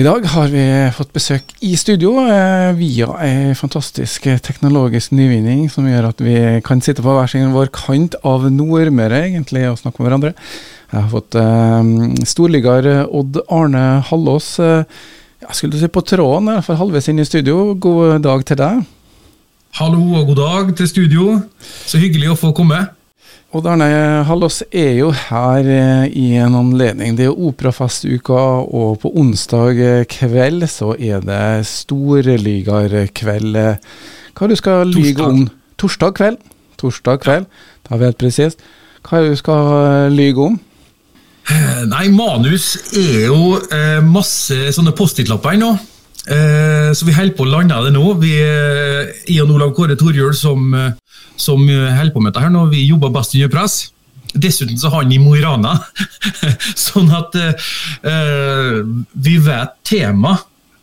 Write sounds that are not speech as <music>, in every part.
I dag har vi fått besøk i studio eh, via ei fantastisk teknologisk nyvinning som gjør at vi kan sitte på hver sin vår kant av Nordmøre egentlig og snakke med hverandre. Jeg har fått eh, storligger Odd Arne Hallås eh, jeg skulle si på tråden, for halvveis inn i studio. God dag til deg. Hallo og god dag til studio. Så hyggelig å få komme. Odd Arne Hallås er jo her eh, i en anledning. Det er operafestuka, og på onsdag kveld så er det storligarkveld. Hva du skal lyge om? Torsdag kveld. Torsdag kveld, da vet presist. Hva du skal lyge om? Eh, nei, manus er jo eh, masse sånne Post-It-lapper nå. Eh, så vi holder på å lande det nå. Vi, eh, I og Olav Kåre Torjul som eh, som eh, holder på med dette her nå, vi jobber best under press. Dessuten så har han i Mo i Rana, <laughs> sånn at eh, vi vet tema,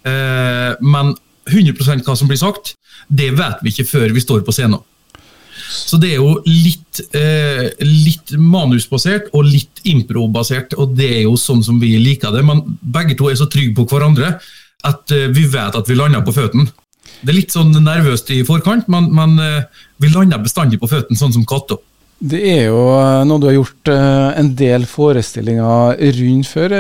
eh, men 100% hva som blir sagt, det vet vi ikke før vi står på scenen. Så det er jo litt, eh, litt manusbasert og litt improbasert, og det er jo sånn som vi liker det. Men begge to er så trygge på hverandre at eh, vi vet at vi lander på føttene. Det er litt sånn nervøst i forkant, men, men eh, vi lander bestandig på føttene, sånn som katter. Det er jo eh, noe du har gjort eh, en del forestillinger rundt før.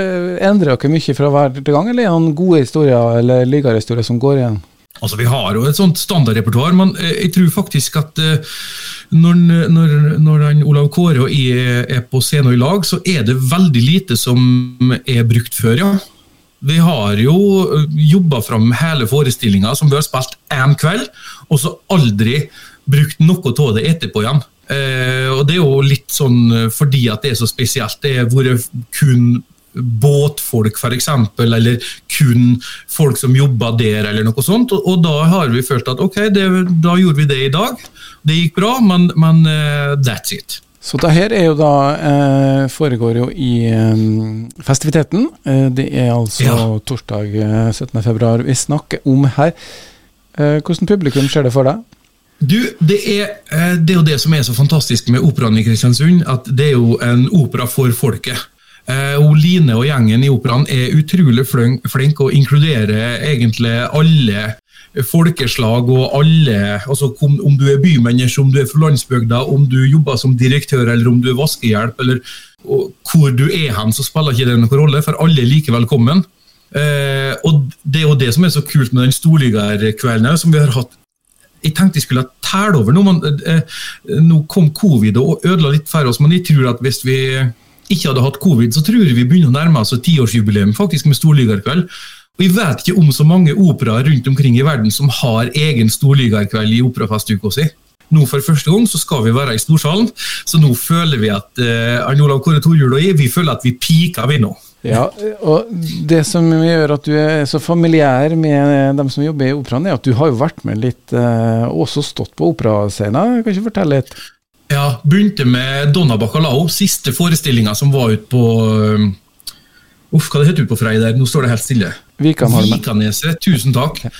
Endrer dere mye fra hver gang, eller er det gode historier eller ligahistorier som går igjen? Altså, Vi har jo et sånt standardrepertoar, men jeg tror faktisk at når, når, når Olav Kåre og jeg er på scenen i lag, så er det veldig lite som er brukt før, ja. Vi har jo eh, jobba fram hele forestillinga som vi har spilt én kveld, og så aldri brukt noe av det etterpå igjen. Eh, og Det er jo litt sånn eh, fordi at det er så spesielt. Det har vært kun båtfolk, f.eks., eller kun folk som jobber der, eller noe sånt. Og, og, da har vi følt at ok, det, da gjorde vi det i dag. Det gikk bra, men, men uh, that's it. Så det her er jo da eh, foregår jo i eh, festiviteten. Eh, det er altså ja. torsdag 17.2 vi snakker om her. Eh, hvordan publikum ser det for deg? Du, det er, eh, det er, jo det som er så fantastisk med operaen i Kristiansund, at det er jo en opera for folket. Eh, og Line og gjengen i operaen er utrolig flinke flink å inkludere egentlig alle folkeslag og alle altså Om du er bymenneske, om du er fra landsbygda, om du jobber som direktør eller om du er vaskehjelp, eller hvor du er hen, så spiller ikke det noen rolle, for alle er like velkommen. Eh, og Det er jo det som er så kult med den storligerkvelden som vi har hatt. Jeg tenkte jeg skulle telle over nå, men eh, nå kom covid og ødela litt for oss. Men jeg tror at hvis vi ikke hadde hatt covid, så tror jeg vi begynner å nærme oss tiårsjubileum faktisk med storligerkveld. Og Jeg vet ikke om så mange operaer rundt omkring i verden som har egen storligakveld i operafestuka si. Nå for første gang så skal vi være i Storsalen, så nå føler vi at eh, Arne Olav Kåre Torjul og jeg vi føler at vi piker, vi nå. Ja, og Det som gjør at du er så familiær med dem som jobber i operaen, er at du har jo vært med litt, og også stått på operascenen. Kan ikke fortelle litt? Ja, begynte med Donna Bacalao, siste forestillinga som var ute på uh, Uff, hva det heter du på Frei der? Nå står det helt stille. Vikaneset. Tusen takk. Okay.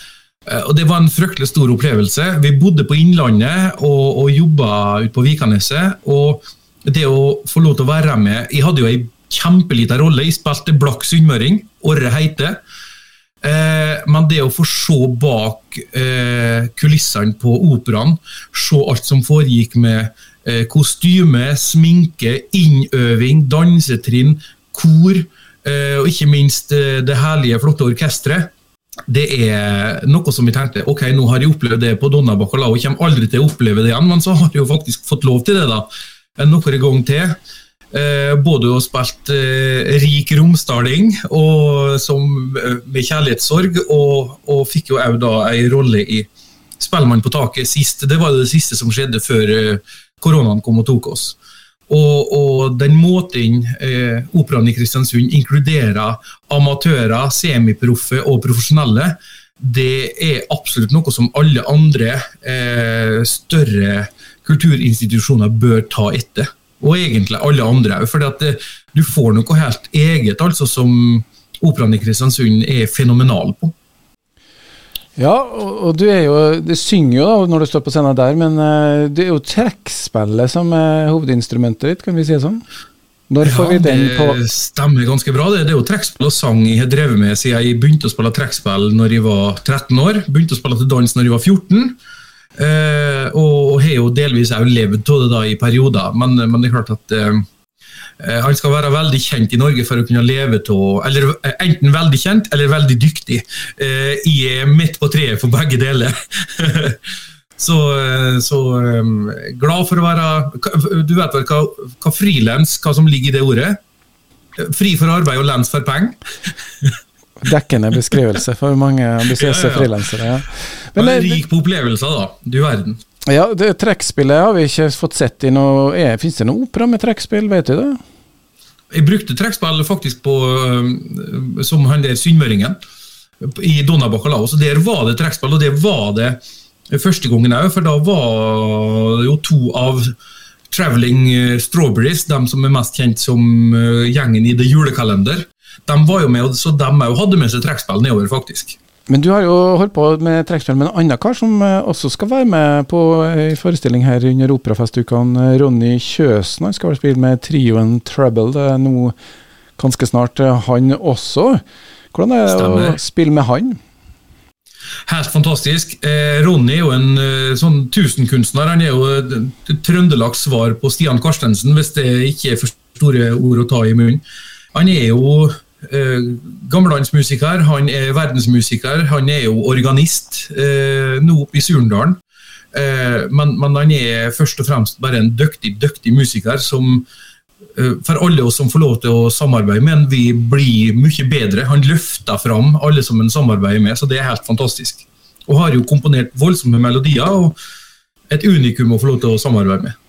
Eh, og Det var en fryktelig stor opplevelse. Vi bodde på Innlandet og, og jobba ute på Vikaneset. Og det å få lov til å være med Jeg hadde jo ei kjempelita rolle. Jeg spilte blakk sunnmøring. Orre Heite. Eh, men det å få se bak eh, kulissene på operaen, se alt som foregikk med eh, kostyme, sminke, innøving, dansetrinn, kor Eh, og ikke minst eh, det herlige, flotte orkesteret. Det er noe som vi tenkte ok, nå har jeg opplevd det på Donna Bacalao, og kommer aldri til å oppleve det igjen, men så har jeg jo faktisk fått lov til det da, noen gang til. Eh, både hun spilt eh, rik romsdaling og som, eh, med kjærlighetssorg, og, og fikk jo òg da ei rolle i Spellemann på taket sist. Det var det siste som skjedde før eh, koronaen kom og tok oss. Og, og, den måten eh, operaen i Kristiansund inkluderer amatører, semiproffe og profesjonelle, det er absolutt noe som alle andre eh, større kulturinstitusjoner bør ta etter. Og egentlig alle andre òg. For du får noe helt eget altså, som operaen i Kristiansund er fenomenal på. Ja, og, du er jo Du synger jo da når du står på scenen der, men uh, det er jo trekkspillet som er hovedinstrumentet ditt, kan vi si det sånn? Når får vi den på Det stemmer ganske bra. Det, det er jo trekkspill og sang jeg har drevet med siden jeg begynte å spille trekkspill når jeg var 13 år. Begynte å spille til dans når jeg var 14. Eh, og har jo delvis òg levd av det da i perioder, men, men, det er klart at eh, han skal være veldig kjent i Norge for å kunne leve av Eller enten veldig kjent eller veldig dyktig. Eh, jeg midt på treet for begge deler. <laughs> Så, så um, glad for å være Du vet vel hva, hva frilans, hva som ligger i det ordet? Fri for arbeid og lens for penger? <laughs> Dekkende beskrivelse for mange ambisiøse ja, ja. frilansere. Ja. Men, rik på opplevelser, da. Du verden. Ja, det Trekkspillet har vi ikke fått sett i noe Fins det noe opera med trekkspill, vet du det? Jeg brukte trekkspill faktisk på som han der sunnmøringen i Donna Bacalao. Så der var det trekkspill, og det var det første gangen òg, for da var det jo to av Traveling eh, Strawberries, de som er mest kjent som eh, gjengen i The Julekalender, de var jo med, så de hadde med seg trekkspill nedover, faktisk. Men du har jo holdt på med trekkspill med en annen kar som eh, også skal være med på en forestilling her under operafestukene. Ronny Kjøsen han skal vel spille med trioen Trouble. Det er nå ganske snart han også. Hvordan er det Stemmer. å spille med han? Helt fantastisk. Eh, Ronny er jo en eh, sånn tusenkunstner. Han er jo eh, Trøndelags svar på Stian Karstensen, hvis det ikke er for store ord å ta i munnen. Han er jo gammeldansmusiker, han er verdensmusiker, han er jo organist eh, nå oppe i Surndalen. Eh, men, men, han er først og fremst bare en dyktig, dyktig musiker som for alle oss som får lov til å samarbeide med ham, vi blir mye bedre. Han løfter fram alle som han samarbeider med, så det er helt fantastisk. Og har jo komponert voldsomme melodier, og et unikum å få lov til å samarbeide med.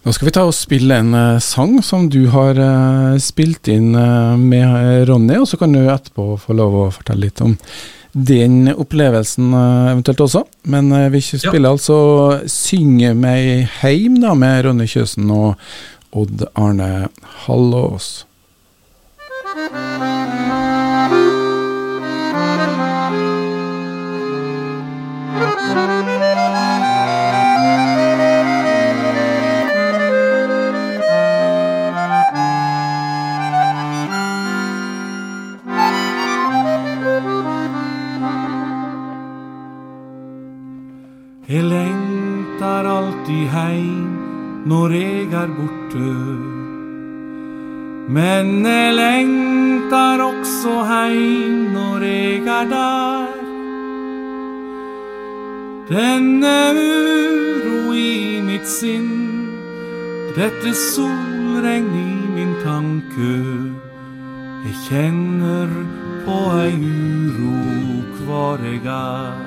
Nå skal vi ta og spille en uh, sang som du har uh, spilt inn uh, med Ronny, og så kan du etterpå få lov å fortelle litt om den opplevelsen eventuelt også. Men vi spiller ja. altså 'Synge meg heim' da, med Ronny Kjøsen og Odd Arne Hallås. Jeg er der. Denne uro i mitt sinn, dette solregn i min tanke. Jeg kjenner på ei uro hvor jeg er.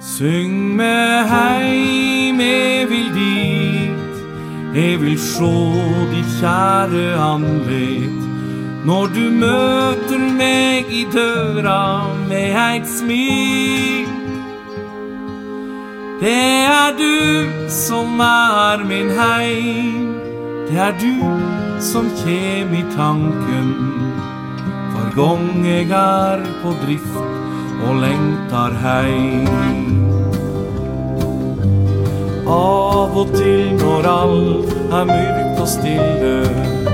Syng med heim, jeg vil dit. Jeg vil sjå ditt kjære andlet. Når du møter meg i døra med eit smil. Det er du som er min heim. Det er du som kjem i tanken hver gong jeg er på drift og lengtar heim. Av og til når alt er mørkt og stille,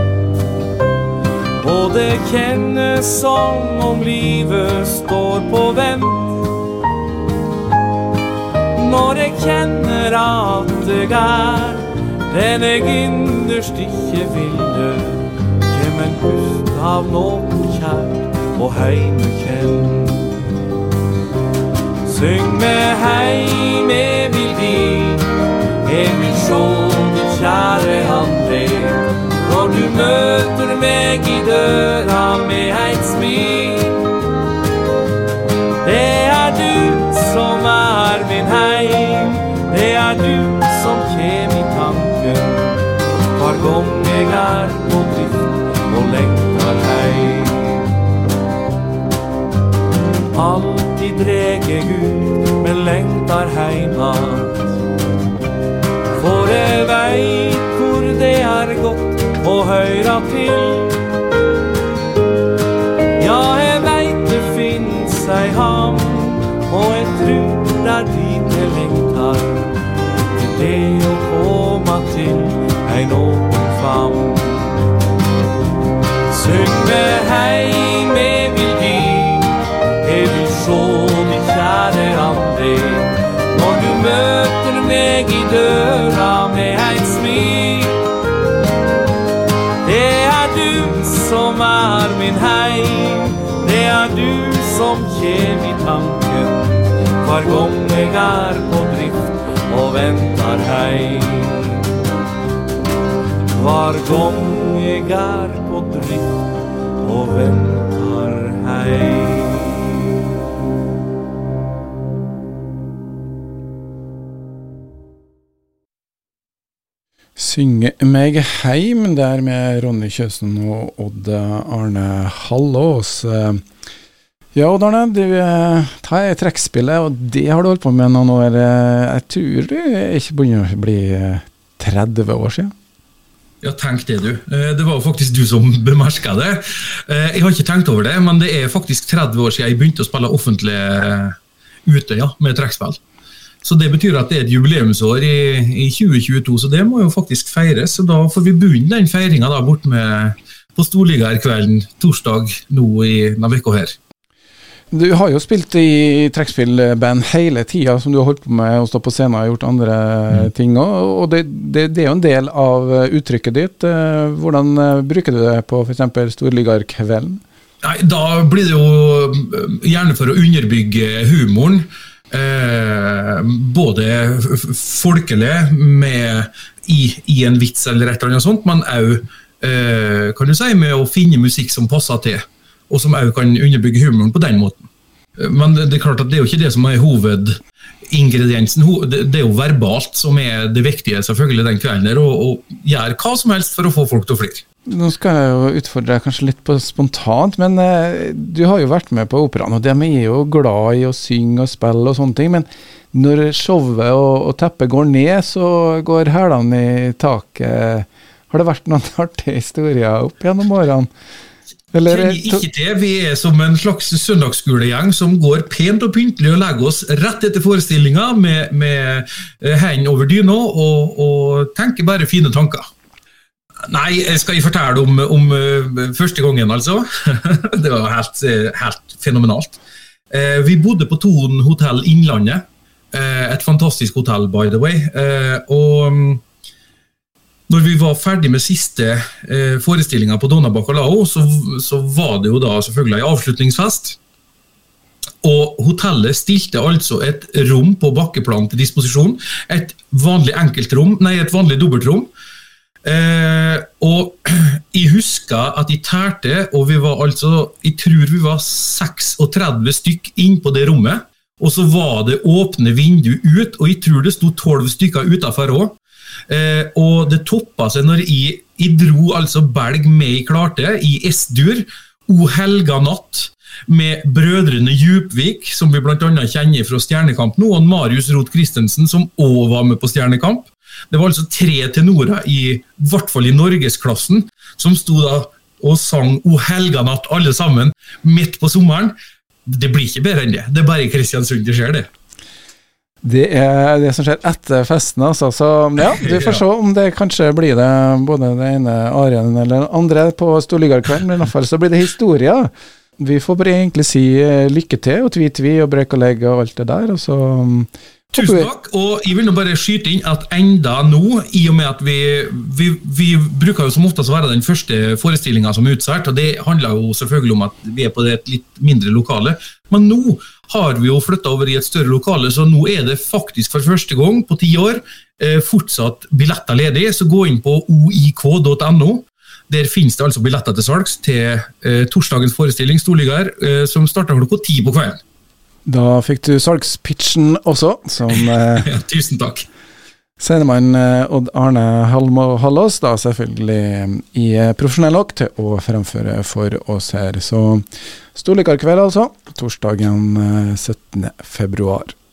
og det kjennes som om livet står på vent. Når jeg kjenner at det er den jeg innerst ikke ville, kjem en pust av noe kjært og heime kjent. Syng med heim, jeg vil dit, døra med eit smil. Det er du som er min heim, det er du som kjem i tanken. Hver gong jeg er på drift og lengtar heim. Alltid dreg eg ut, men lengtar heim att. For eg veit hvor det er godt å høyra til. Finns ham, og en trur det er dit eg lengtar. Det å komme til en åpen famn. Syng med heim, jeg vil gi, jeg vil sjå Hver gong jeg er på drift og ventar heim. Hver gang jeg er på drift og ventar heim. Synge meg heim, der med Ronny Kjøsen og Odd Arne Hallås. Ja, Odd Arne, du tar trekkspillet, og det har du holdt på med noen år. Jeg tror du ikke begynner å bli 30 år siden? Ja, tenk det, du. Eh, det var faktisk du som <laughs> bemerka det. Eh, jeg har ikke tenkt over det, men det er faktisk 30 år siden jeg begynte å spille offentlig Utøya med trekkspill. Så det betyr at det er et jubileumsår i, i, 2022, så det må jo faktisk feires. Så da får vi begynne den feiringa bort med på Storligaerkvelden torsdag nå i denne uka her. Du har jo spilt i trekkspillband hele tida, som du har holdt på med å stå på scenen og gjort andre mm. ting òg. Og det, det, det, er jo en del av uttrykket ditt. Eh, hvordan eh, bruker du det på f.eks. Storligarkvelden? Nei, Da blir det jo eh, gjerne for å underbygge humoren. Eh, både folkelig med, i, i, en vits eller et eller annet sånt, men òg eh, kan du si, med å finne musikk som passer til og som òg kan underbygge humoren på den måten. Men det, er klart at det er jo ikke det som er hovedingrediensen. Det, er jo verbalt som er det viktige selvfølgelig den kvelden, der, og, og gjøre hva som helst for å få folk til å flire. Nå skal jeg jo utfordre deg kanskje litt på spontant, men eh, du har jo vært med på operaen, og de er jo glad i å synge og spille og sånne ting. Men når showet og, og teppet går ned, så går hælene i taket. Har det vært noen <laughs> artige historier opp gjennom årene? Eller, ikke det. Vi er som en slags søndagsskolegjeng som går pent og pyntelig og legger oss rett etter forestillinga med, med eh, hendene over dyna og, og, tenker bare fine tanker. Nei, skal jeg fortelle om, om uh, første gangen, altså? <laughs> det var helt, helt, fenomenalt. Vi bodde på Thon hotell Innlandet. Et fantastisk hotell, by the way. og um, når vi var ferdig med siste eh, forestillinga på Donna Bacalao, så, så, var det jo da selvfølgelig en avslutningsfest. Og hotellet stilte altså et rom på bakkeplan til disposisjon. Et vanlig enkeltrom, nei, et vanlig dobbeltrom. Eh, og <clears throat> jeg husker at jeg tærte, og vi var altså Jeg tror vi var 36 stykk inn på det rommet. Og så var det åpne vindu ut, og jeg tror det sto 12 stykker utafor òg. Eh, og det toppa seg når jeg, jeg dro altså Belg med i klarte, i S-dur, O helga natt, med brødrene Djupvik, som vi bl.a. kjenner fra Stjernekamp nå, og Marius Roth Christensen, som òg var med på Stjernekamp. Det var altså tre tenorer, i, i hvert fall i norgesklassen, som sto da og sang O helga natt, alle sammen, midt på sommeren. Det blir ikke bedre enn det. Det er bare i Kristiansund det skjer, det. Det er det som skjer etter festen, altså. Så ja, vi får se om det kanskje blir det både det ene arien eller den andre på Storligarkvelden, men i hvert fall så blir det historie. Vi får bare egentlig si eh, lykke til, og tvi-tvi og brek og legg og alt det der. og så Tusen takk. Og jeg vil nå bare skyte inn at enda nå, i og med at vi, vi, vi bruker jo som oftest å være den første forestillinga som er utsolgt, og det handler jo selvfølgelig om at vi er på det litt mindre lokale, men nå har vi jo flytta over i et større lokale, så nå er det faktisk for første gang på ti år eh, fortsatt billetter ledig. Så gå inn på oik.no. Der finnes det altså billetter til salgs til eh, torsdagens forestilling Storligger, eh, som starter klokka ti på kvelden. Da fikk du salgspitchen også, som <laughs> Tusen takk. Scenemann eh, Odd Arne Halmo Hallås, da selvfølgelig eh, i eh, profesjonell nok til å fremføre for oss her. Så Storlikarkveld, altså. Torsdagen 17. februar.